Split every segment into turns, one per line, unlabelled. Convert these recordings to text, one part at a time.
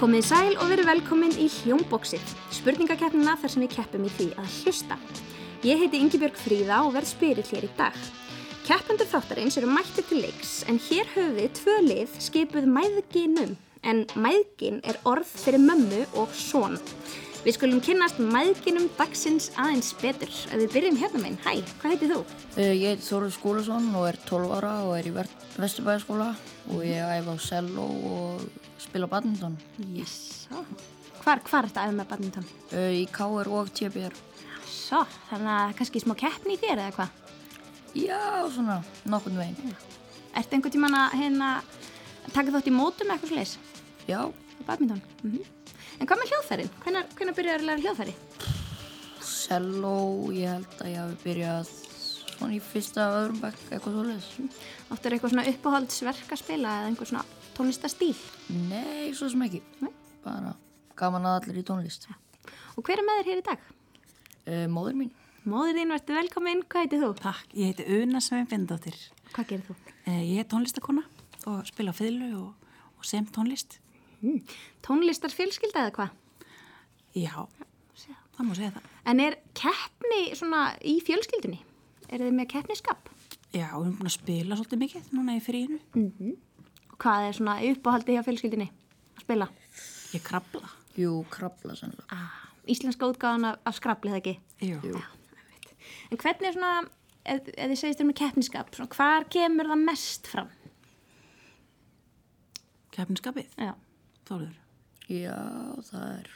Komið sæl og verið velkomin í Hljómbóksið, spurningakeppnina þar sem við keppum í því að hlusta. Ég heiti Ingi Björg Fríða og verð spyrill hér í dag. Keppendur þáttarins eru mættið til leiks en hér höfum við tvö lið skipuð mæðginum en mæðgin er orð fyrir mömmu og són. Við skulum kynnast mæðginum dagsins aðeins betur. Ef við byrjum hérna meginn, hæ, hvað heitið þú?
Uh, Ég heiti Þóruð Skúlason og er 12 ára og er í Vesturbæðaskóla og ég æfa á cello og spila badminton
Yes. Hvar, hvar er þetta aðeins með badminton?
uh, í KR og TBR.
Svo, þannig að kannski smá keppni í þér eða hvað?
Já, svona nokkurn veginn.
Ertu einhvern tímann að hérna taka þátt í mótum eða eitthvað sliðis?
Já,
Badminton. Mm En hvað með hljóðfærin? Hvenær, hvenær byrjar að læra hljóðfæri?
cello, ég held að ég hafi byrjað svona í fyrsta öðrum bekk eitthvað svo leiðis.
Áttu er eitthvað svona uppáhaldsverk að spila eða einhver svona tónlistastíl?
Nei, svo sem ekki.
Nei.
Bara gaman að allir í tónlist.
Og hver er með þér hér í dag?
Uh, móður mín,
Móður þín, verður velkominn, hvað heitir þú?
Takk, ég heiti Una Svein Bindóttir.
Hvað gerir þú?
Eh, Ég er tónlistakona og spila á fiðlu og, og sem tónlist.
Mm. Tónlistar fjölskylda eða hvað?
Já, það má segja það.
En er keppni svona í fjölskyldunni? Er þið með keppniskap?
Já, við erum búin að spila svolítið mikið núna í fríinu.
Og hvað er svona uppáhaldi hjá fjölskyldunni að spila?
Ég krabla.
jú, krabla sannlega.
Ah, íslenska útgáðan af, af skrafli, það ekki?
Jú.
Jú.
En hvernig er svona, ef, ef þið segist um með keppniskap, svona, hvar kemur það mest fram?
Kefninskapið,
Já.
Þóruður.
Já, það er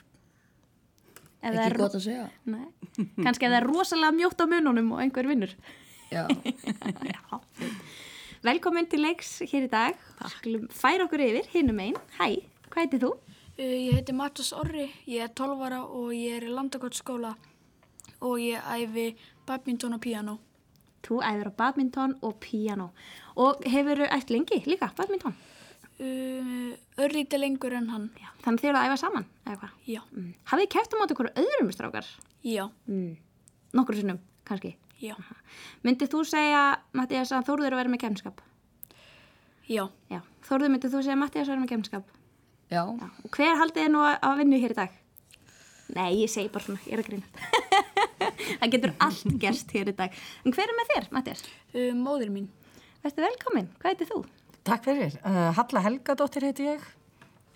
ekki
er-
gott að segja.
Nei, kannski ef það er rosalega mjótt á mununum og einhver vinnur.
Já,
Já. Velkomin til leiks hér í dag. Skulum færa okkur yfir, hinum einn. Hæ, hvað heitir þú?
Uh, Ég heiti Mattas Orri, ég er 12 ára og ég er í landakortskóla og ég æfi badminton og piano.
Þú æfir á badminton og piano. Og hefur æft lengi líka, badminton?
Uh, Örlítið lengur en hann,
Já. Þannig þið eru að æfa saman, eða hvað?
já,
Mm. Hafið þið keft á móti okkur öðrum strákar?
já,
Mm. Nokkur sinnum, kannski.
já,
Myndið þú segja, Mattias, að Þórður er að vera með kemskap?
já.
Já. Þórður, myndið þú segja að Mattias er að vera með kemskap?
já,
Já. Og hver haldið þið nú að, að vinna hér í dag? Nei, ég segi bara svona, ég er að grínast. Það getur allt gerst hér í dag. En hver er með þér, Mattias?
Uh, móðir mín,
Verstu velkomin, hvað heitir þú?
Takk fyrir. Uh, Halla Helgadóttir heiti ég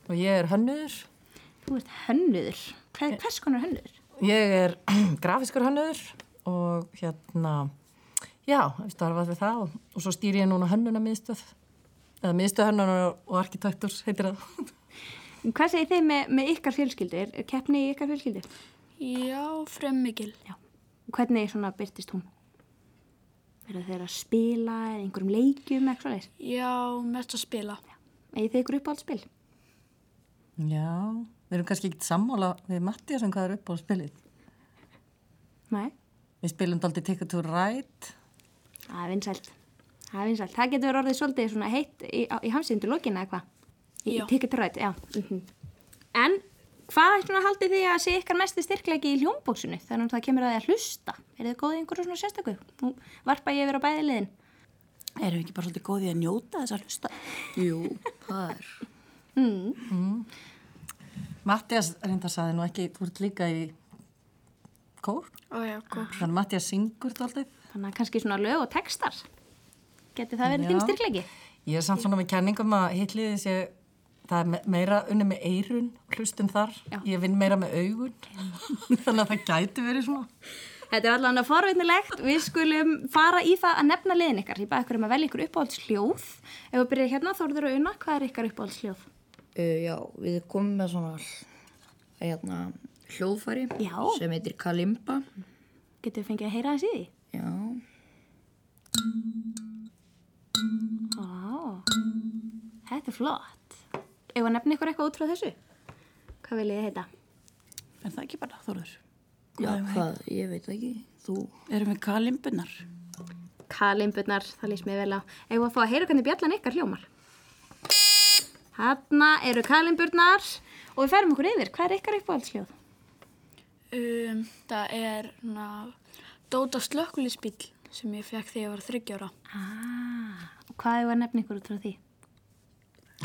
og ég er hönnuður.
Þú ert hönnuður. Hvað, hvers konar hönnuður?
Ég er grafiskur hönnuður og hérna, já, ég starfað við það og, og svo stýr ég núna hönnuna miðstöð, eða miðstöð hönnunar og arkitekturs heitir það.
Hvað segir þið með, með ykkar fjölskyldu? Er, er keppni í ykkar fjölskyldu?
já, fremmikil.
Já. Og Hvernig svona byrtist hún? Verður þeir að spila eða einhverjum leikjum eitthvað leis?
Já, mest að spila.
Egið þið ykkur upp á allt spil?
Já, við erum kannski ekki sammála við Mattias um hvað er upp á spilið.
Nei.
Við spilum daldi Ticket to Ride.
Það er vinsælt. Það er vinsælt. Það getur orðið svolítið svona heitt í, í hamsindu lokina eða hvað? Í
Já.
Ticket to Ride, já. Mm En hvað er svona haldið því að sé ykkar mesti styrklegi í hljómbóksinu þannig að það kemur að því að hlusta? Er þið góðið í einhverju svona sérstöku? Nú varpa ég yfir á bæði liðin.
Erum við ekki bara svolítið góðið að njóta þess að hlusta?
jú, það er.
Mattias reyndar saði nú ekki, þú ert líka í kór.
Ó já, góð.
Þannig að Mattias syngur daldið.
Þannig að kannski svona lög og textar. Getur það verið þín styrklegi?
Ég er samt svona með kenningum að hitliði sé, það er me- meira unni með eirun, hlustum þar.
Já.
Ég vinn meira með augun. Þannig að það gæti verið svona.
Þetta er allavega forvittnilegt. Við skulum fara í það að nefna liðin ykkar. Ég bæði ykkur um að velja ykkur uppáhaldsljóð. Ef við byrjum hérna, Þórður og Una, hvað er ykkar uppáhaldsljóð?
Uh, já, við komum með svona hérna, hljóðfæri
Já.
sem heitir Kalimba.
Getur við fengið að heyra þessi?
Já,
Ó, þetta er flott. Ef að nefna ykkur eitthvað út frá þessu? Hvað vil ég heita?
Er það ekki bara, Þóruður?
já, hvað, ég veit ekki, þú.
Erum við kalimbunar?
Kalimburnar, það lýst mér vel á. Ef að fá að heyra hvernig bjallan ykkar hljómar. Hanna eru kalimburnar og við ferum okkur yfir. Hvað er ykkar uppáhaldsljóð?
Um, það er na, Dóta slökkulisbíl sem ég fekk þegar ég var þryggjára.
Ah, og hvað er að nefna ykkur út frá því?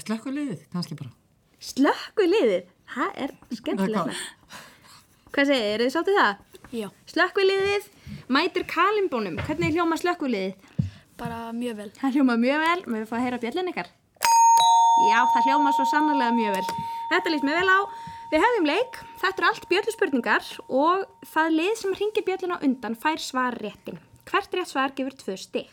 Slökkuliðið, kannski bara.
Slökku liðið, það er skemmtilegt. nafn. Hvað segir, eru þið sáttið það?
Já,
Slökku liðið mætir kalimbónum. Hvernig hljóma slökku liðið?
bara mjög vel.
Það hljóma mjög vel, við fá að heyra bjöllin ykkar. Já, það hljóma svo sannarlega mjög vel. Þetta líst mér vel á. Við hefðum leik, þetta eru allt bjölluspurningar og það lið sem ringir bjöllin á undan fær svar réttin. Hvert rétt svar gefur tvö stig.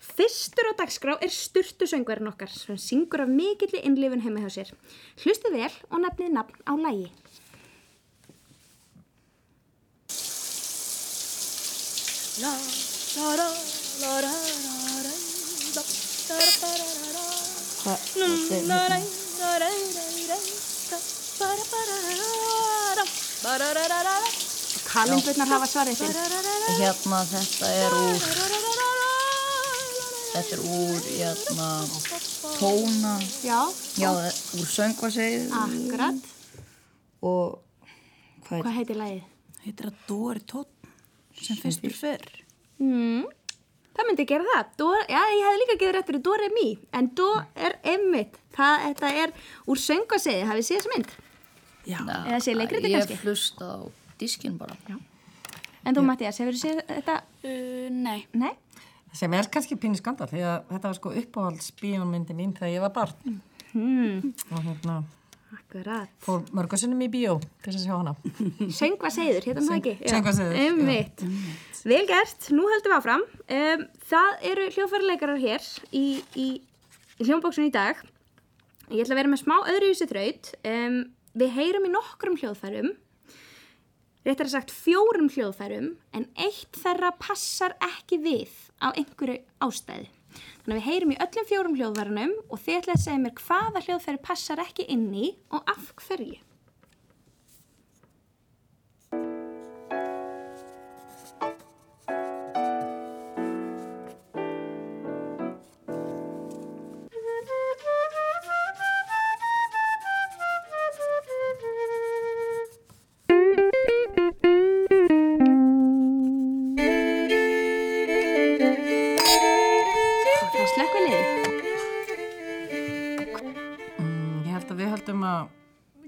Fyrstur á dagskrá er sturtu söngverðin okkar sem syngur af mikilli innlifun heima hjá sér. Hlustu vel og nefnið nafn á lægi. Kalimbutnar hafa svarréttin.
Hérna þetta er úr Þetta er úr hérna tóna
Já,
Já, úr söngvasegið
akkurat.
og hvað
Hvað heitir lægið?
Heitir að Dóri Tótt sem fyrstur fyrr.
Mm, það myndi gera það. Dor, já, ég hefði líka gefið rétt fyrir er mý, en Dor er emmitt. Það, þetta er úr söngasegið, hafið séð þessa mynd?
Já.
Eða sé leikriti kannski?
Ég hlusta á diskinn bara
En þú, Mattias, hefur þið séð þetta?
Uh, nei,
Nei?
Sem er kannski pínu skandal því að þetta var sko uppáhaldsbíómyndi mín þegar ég var barn.
Hmm,
Og hérna
akkurat.
fór mörgursunum í bíó til þess að sjá hana.
Söngvaseiður, hérna það ekki? Já. Emmitt. Vel gert, nú höldum við áfram. Um, það eru hljóðfæraleikarar hér í, í, í hljómbóksun í dag. Ég ætla að vera með smá öðruvísi þraut. Um, við heyrum í nokkrum hljóðfærum, réttar að sagt fjórum hljóðfærum, en eitt þeirra passar ekki við á einhverju ástæði. Þannig að við heyrum í öllum fjórum hljóðfærunum og þið ætlaði að segja mér hvaða hljóðfæri passar ekki inn í og af hverju.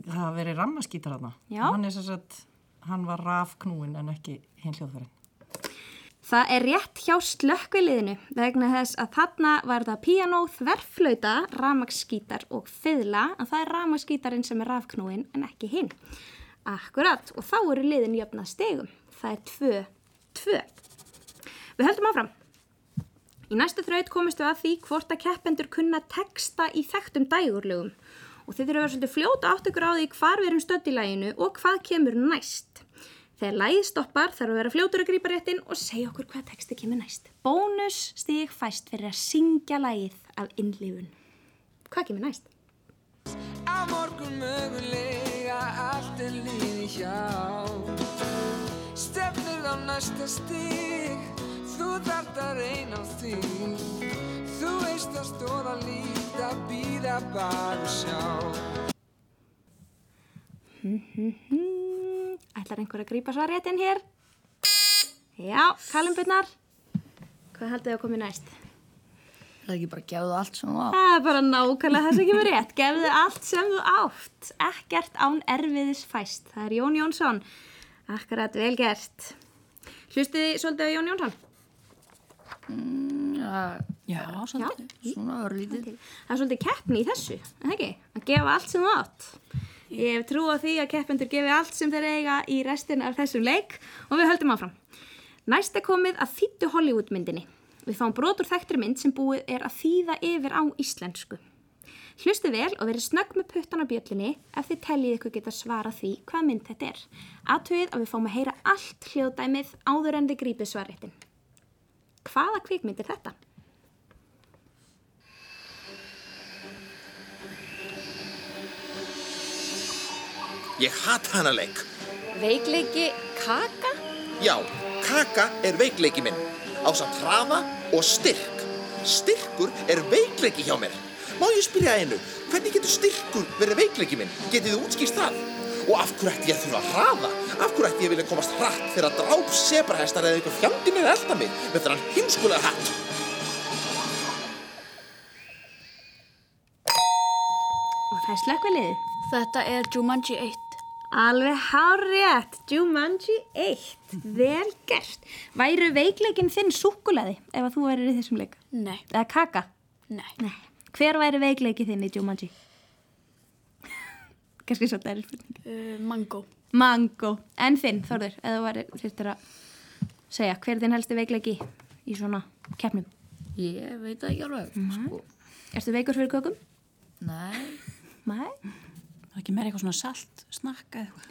Það
hafa verið rammaskítar.
Já.
Hann er sem sagt, hann var rafknúin en ekki hinn hljóðfærin.
Það er rétt hjá slökkviliðinu vegna þess að þarna var það píanó, þverflauta, ramagsskítar og fiðla en það er ramagsskítarinn sem er rafknúin en ekki hinn. Akkurat og þá eru liðin jöfna stegum. Það er tvö, tvö. Við höldum áfram. Í næstu þraut komist við að því hvort að keppendur kunna texta í þekktum dægurlögum og þið þurfum að vera svolítið fljóta átt ykkur á því hvar við erum stödd í læginu og hvað kemur næst. Þegar lægið stoppar þarf að vera fljótur að grípa réttin og segja okkur hvað texti kemur næst. Bónus stig fæst fyrir að syngja lægið af innlifun. Hvað kemur næst?
Á morgun mögulega allt er líði hjá Stefnir á næsta stíg Þú þarft að reyna á því Þú veist að stóra líta Býða bara sjá
Hmm, ætlar einhver að grípa svo réttin hér? Já, kalimbunnar. Hvað haldið þið að komi næst?
Það er ekki bara gefðu allt sem þú á
Það er bara nákvæmlega það sem kemur rétt. Gefðu allt sem þú átt. Ekkert án erfiðis fæst. Það er Jón Jónsson. Akkurat vel gert. Hlustið þið svolítið á Jón Jónsson?
Já,
Já, svolítið.
svona örlítið
Það er svolítið keppni í þessu, er það ekki? Að gefa allt sem átt. Ég hef trú á því að keppendur gefi allt sem þeir eiga í restin af þessum leik og við höldum áfram. Næst er komið að þýttu Hollywood myndinni. Við fáum brotur þekktri mynd sem búið er að þýða yfir á íslensku. Hlustið vel og verið snögg með puttan á bjöllinni ef þið teljið ykkur geta svarað því hvað mynd þetta er. Aðtöðið að við fáum að heyra allt hljóðdæmið áður en þið grípið svarréttin. Hvaða kvikmynd er þetta?
Ég hat hana leik.
Veikleiki Kaka?
Já, kaka er veikleiki minn. Á samt hraða og styrk. Styrkur er veikleiki hjá mér. Má ég spyrja einu, hvernig getur styrkur verið veikleiki minn? Getið þið útskýrt það? Og af hverju ætti ég að þurfa að hraða? Af hverju ætti ég vilja komast hratt þegar dráp sebrahestar eða eitthvað fjandinn er að elda mig með þennan heimskulega hatt?
Og það er slökkviliðið.
Þetta er Jumanji 1.
Alveg hárétt, Jumanji 1, vel gert. Væru veikleikin þinn súkulaði ef að þú værir í þessum leik?
Nei,
Eða kaka?
nei.
Nei. Hver væri veikleiki þinn í Jumanji? Kannski svo það er spurning.
Uh, mango.
Mango. En þinn, Þorður, eða þú væri þurftir að segja, hver er þinn helsti veikleiki í svona keppnum?
Ég veit ekki alveg, sko.
Erstu veikur fyrir kökum?
Nei,
Nei.
Það er ekki meira eitthvað svona salt, snakka eða eitthvað.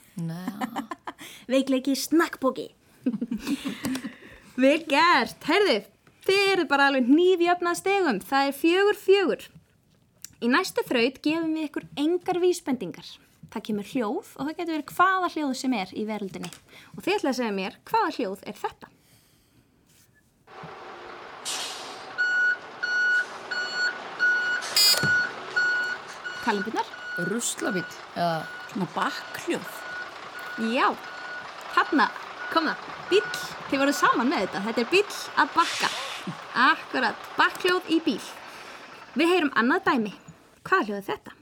Veikleiki snakkbóki. Vel gert. Herðu, þið eru bara alveg nýfjöfnað stegum. Það er fjögur fjögur. Í næstu þraut gefum við ykkur engar vísbendingar. Það kemur hljóð og það getur verið hvaða hljóð sem er í veröldinni. Og þið ætla að segja mér hvaða hljóð er þetta. Kalimbunar?
Ruslabíl, eða,
Svona bakkljóð.
Já, þarna, kom það, bíll, þið voru saman með þetta, þetta er bíll að bakka. Akkurat, bakkljóð í bíl. Við heyrum annað dæmi. Hvað hljóð er þetta?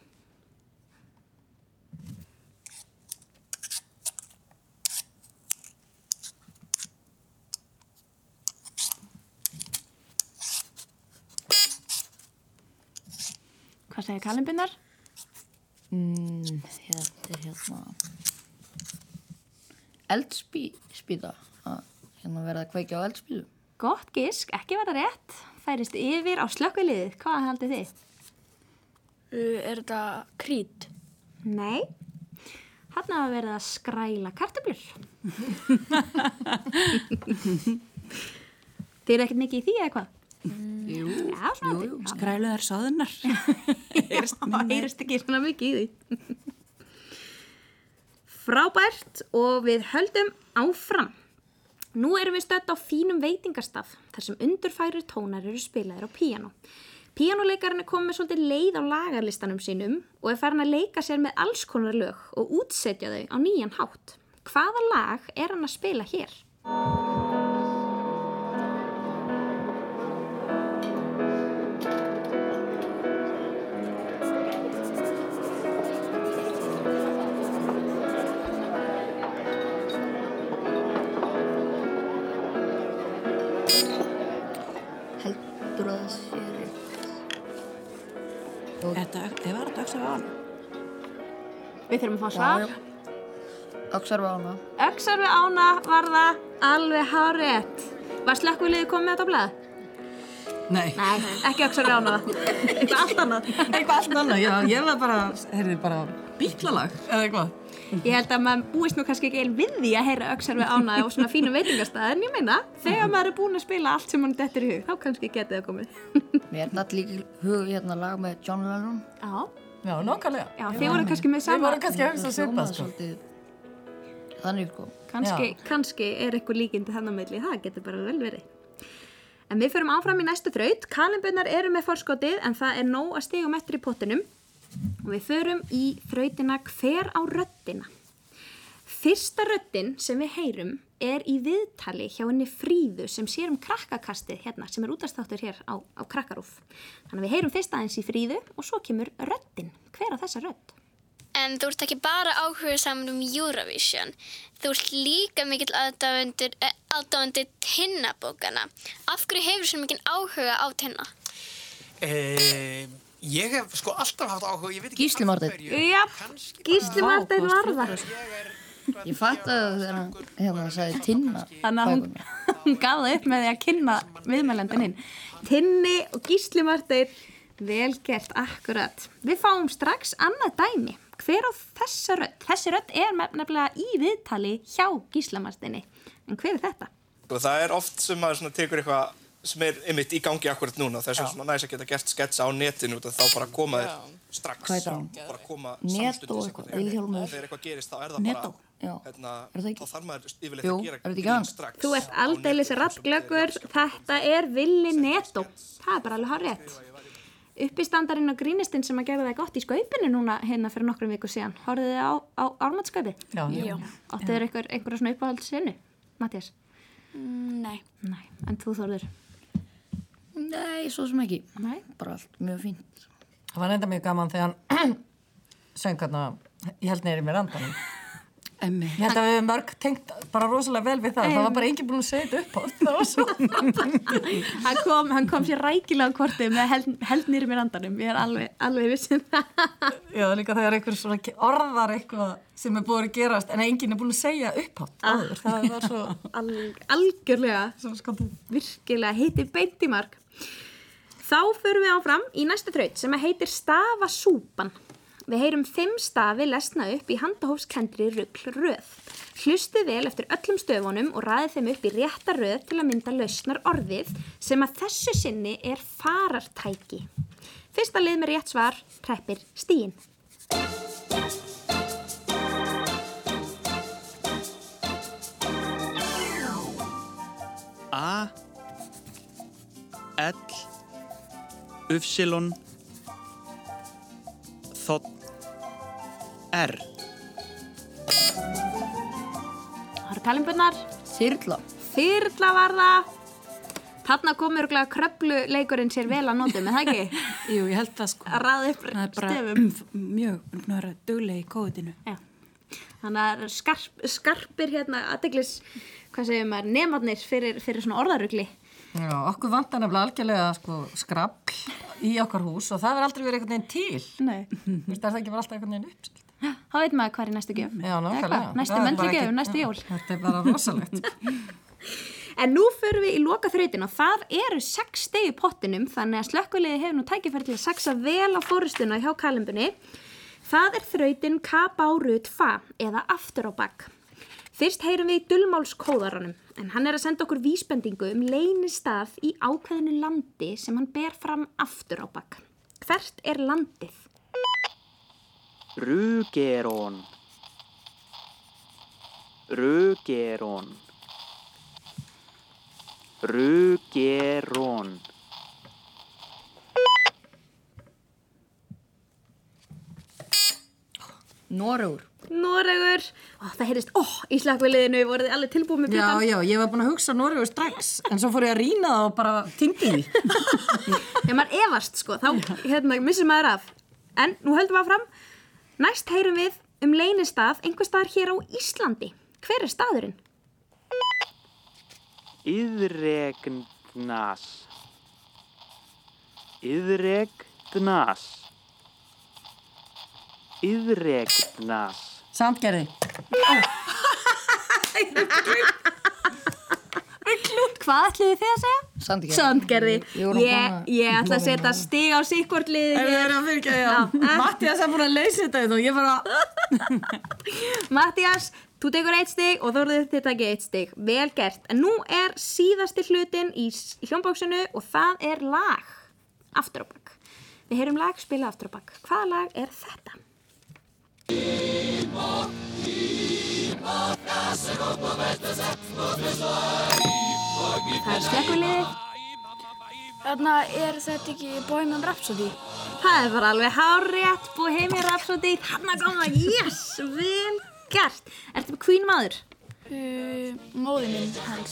Hvað segir Kalimbinnar?
Mm, þetta er hérna, eldspýta, að hérna verða að kveikja á eldspýtu.
Gott gisk, ekki vera rétt. Færist yfir á slökkviliðið. Hvað haldið þið?
Uh, er þetta krít?
Nei. Hann hafa verið að skræla kartöflur. Þið eru ekkert mikið í því eða hvað? Já,
jú, jú.
Skræluðar sáðunar.
Það heyrist ekki svona mikið í því. Frábært og við höldum áfram. Nú erum við stödd á fínum veitingastaf þar sem undurfæri tónar eru spilaðir á píano. Píanoleikarinn er komið svolítið leið á lagarlistanum sínum og er farin að leika sér með alls konar lög og útsetja þau á nýjan hátt. Hvaða lag er hann að spila hér? Við þurfum að fá svar.
Öxar við ána.
Öxar við ána var það alveg hárétt. Var slökkviliðið komið þetta á blað?
Nei,
Nei, ekki öxar við ána. Eitthvað allt annað.
eitthvað allt annað, já, ég var bara, heyrði bara bítlalag eða eitthvað.
Ég held að maður búist nú kannski ekki einn við því að heyra öxar við ána og svona fínum veitingastað, en ég meina, þegar maður er búinn að spila allt sem mann dettur í hug, þá kannski getið það komið.
Mér er nátt líka í hug hérna lag með John Lennon.
Já,
Já, nákvæmlega.
já, þið voru kannski með
Við
sama,
vorum kannski að hugsa
Það
svipað,
hljómaði
sko.
Þannig sko.
kannski, kannski er eitthvað líkindi þannig að milli, það getur bara vel verið. En við förum áfram í næstu þraut, kalimbunnar eru með forskotið en það er nóg að stigum eftir í pottinum og við förum í þrautina hver á röddina. Fyrsta röddin sem við heyrum er í viðtali hjá henni Fríðu sem sér um krakkakastið hérna sem er útastáttur hér á, á krakkarúf. Þannig að við heyrum fyrst aðeins í Fríðu og svo kemur röddin. Hver á þessa rödd?
En þú ert ekki bara áhuga saman um Eurovision. Þú ert líka mikill aðdáendur eh, tinnabókana. Af hverju hefur svo mikinn áhuga á tinna?
Eh, ég hef sko alltaf haft áhuga, ég veit ekki
Gísli Marteinn.
af hverju.
Já,
Kannski
Gísli Marteinn var það.
Ég fatt að þegar hann hérna sagði tinna
Þannig að hún, hún gaf það upp með því að kynna viðmælendin inn. Tinni og Gísli Marteinn, vel gert, akkurat. Við fáum strax annað dæmi. Hver á þessa rödd? Þessi rödd er nefnilega í viðtali hjá Gísla Marteinni. En hver er þetta?
Og Sko, það er oft sem maður tekur eitthvað sem er einmitt í gangi akkurat núna þess að svona næs að geta gert sketsa á netinu þá bara koma þér strax bara koma
Netto
samstundis þegar eitthvað gerist þá er það
Netto.
bara hérna,
Er það
þá þarf maður yfirleitt
Jú,
að gera
er
grín strax
Þú ert aldeilis
netinu,
rappglöggur, þetta er Willi Netto. Það er bara alveg hár rétt. Uppistandarinn og grínistinn sem að gera það gott í skaupinu núna hérna fyrir nokkrum viku síðan. Hóruðu þið á, á ármátskaupið?
Já, já.
Áttu þér einhver, einhverja svona uppáhaldsinu, Mattias?
Mm, nei.
Nei, en þú þorður?
Nei, svo sem ekki.
Nei.
Bara allt mjög fínt.
Það var enda mjög gaman þegar hann söng hérna, ég held neyri mér andanum. Ég held að við hefum mörg tengt bara rosalega vel við það. Það var bara enginn búin að segja þetta upp á.
Hann, kom, hann kom sér rækilega á kortið með held, held nýri mér andanum. Ég er alveg, alveg vissið það.
Já, líka þegar einhver svona orðar eitthvað sem er búin að gerast en enginn er búin að segja upp á áður. Það var svo,
Al, algjörlega, virkilega heiti beint í mark. Þá förum við áfram í næstu þraut sem heitir stafasúpan. Við heyrum fimm stafi lesna upp í handahófskendri ruggl röð. Hlustið vel eftir öllum stöfunum og ræðið þeim upp í rétta röð til að mynda lausnar orðið sem að þessu sinni er farartæki. Fyrsta lið með rétt svar treppir stíin.
Ufsilon Þ R
Það eru kalimbunnar.
Þyrla.
Þyrla var það. Þarna kom örgulega kröplu leikurinn sér vel að notum, er það ekki?
Jú, ég held það sko.
Að raða upp
Það er bara
stefum.
mjög, duglega í kóðinu.
Já. Þannig að skarp, skarpir hérna aðdeglis, hvað segir maður, nemarnir fyrir, fyrir svona orðarugli.
Já, okkur vantar nefnilega algjörlega sko, skrapl í okkar hús og það er aldrei verið einhvern veginn til.
Nei.
Þú veist, er það ekki bara alltaf einhvern veginn uppselt?
Þá veit maður hvað er næstu gjöf.
Já, nákvæmlega.
Næstu
er
möndri
bara
gjöf,
ekki-
næstu jól.
Þetta er bara rosalegt.
En nú förum við í loka þrautin og það eru sex stegi pottinum þannig að slökkuliði hefur nú tækifæri til að saxa vel á fórustuna hjá kalimbunni. Það er þrautin K-B-R-U-T-F eða aftur á bakk. Fyrst heyrum við í dullmálskóðaranum en hann er að senda okkur vísbendingu um leynistað í ákveðinu landi sem hann ber fram aftur á bakk. Hvert er landið?
Rugeron Rugeron Rugeron
Noregur.
Noregur. Ó, það heyrist, ó, í slökkuliðinu voruð þið alveg tilbúið með
Já,
pipan.
já, ég var búin að hugsa Noregu strax en svo fór ég að rýna það og bara týndi því.
Þegar maður efast sko, þá hérna, missir maður af. En nú höldum við áfram. Næst heyrum við um leynistað einhver staðar hér á Íslandi. Hver er staðurinn?
Yðregnas Yðregnas Yðregnas
Sandgerði.
Hvað ætliði þið að segja?
Sandgerði.
Sandgerði. Ég, ég ætla að setja stig á sikkvort liði
Það
hér.
er að ekki að já. Mattias er búin að leysa þetta og ég bara...
Mattias, þú tekur eitt stig og Þórður þið takir eitt stig. Vel gert. En nú er síðasti hlutin í, í hljómbóksinu og það er lag. Aftur á bakk. Við heyrum lag spila aftur á bakk. Hvaða lag er þetta? Það er slekkuliðið.
Þarna er þetta ekki Bohemian Rhapsody.
Það er bara alveg hárétt Bohemian Rhapsody. Þannig kom það, yes, vel gert. Ertu með Queen maður?
Uh, móði minn hans.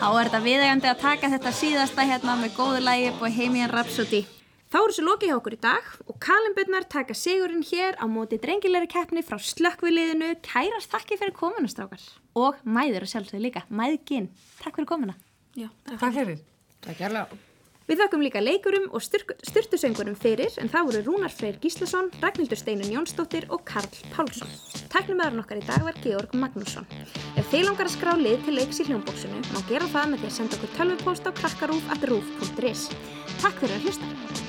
Þá er þetta viðegandi að taka þetta síðasta hérna með góðu lægi Bohemian Rhapsody. Þá eru svo lokið hjá okkur í dag og Kalimbunnar taka sigurinn hér á móti drengilegri keppni frá slökkviliðinu. Kærast þakki fyrir komuna, strákar. Og mæður og sjálfsög líka, mæðginn. Takk fyrir komuna.
Já,
Takk fyrir.
Takk hérlega.
Við þökkum líka leikurum og styrtusöngurum fyrir en það voru Rúnar Freyr Gíslason, Ragnhildur Steinun Jónsdóttir og Karl Pálsson. Tæknumöðurinn okkar í dag var Georg Magnússon. Ef þið langar að skrá lið til leiks í hljómbóksinu má gera það með því að senda okkur tölvupóst á krakkarúf.rúf.is. Takk fyrir að hlusta.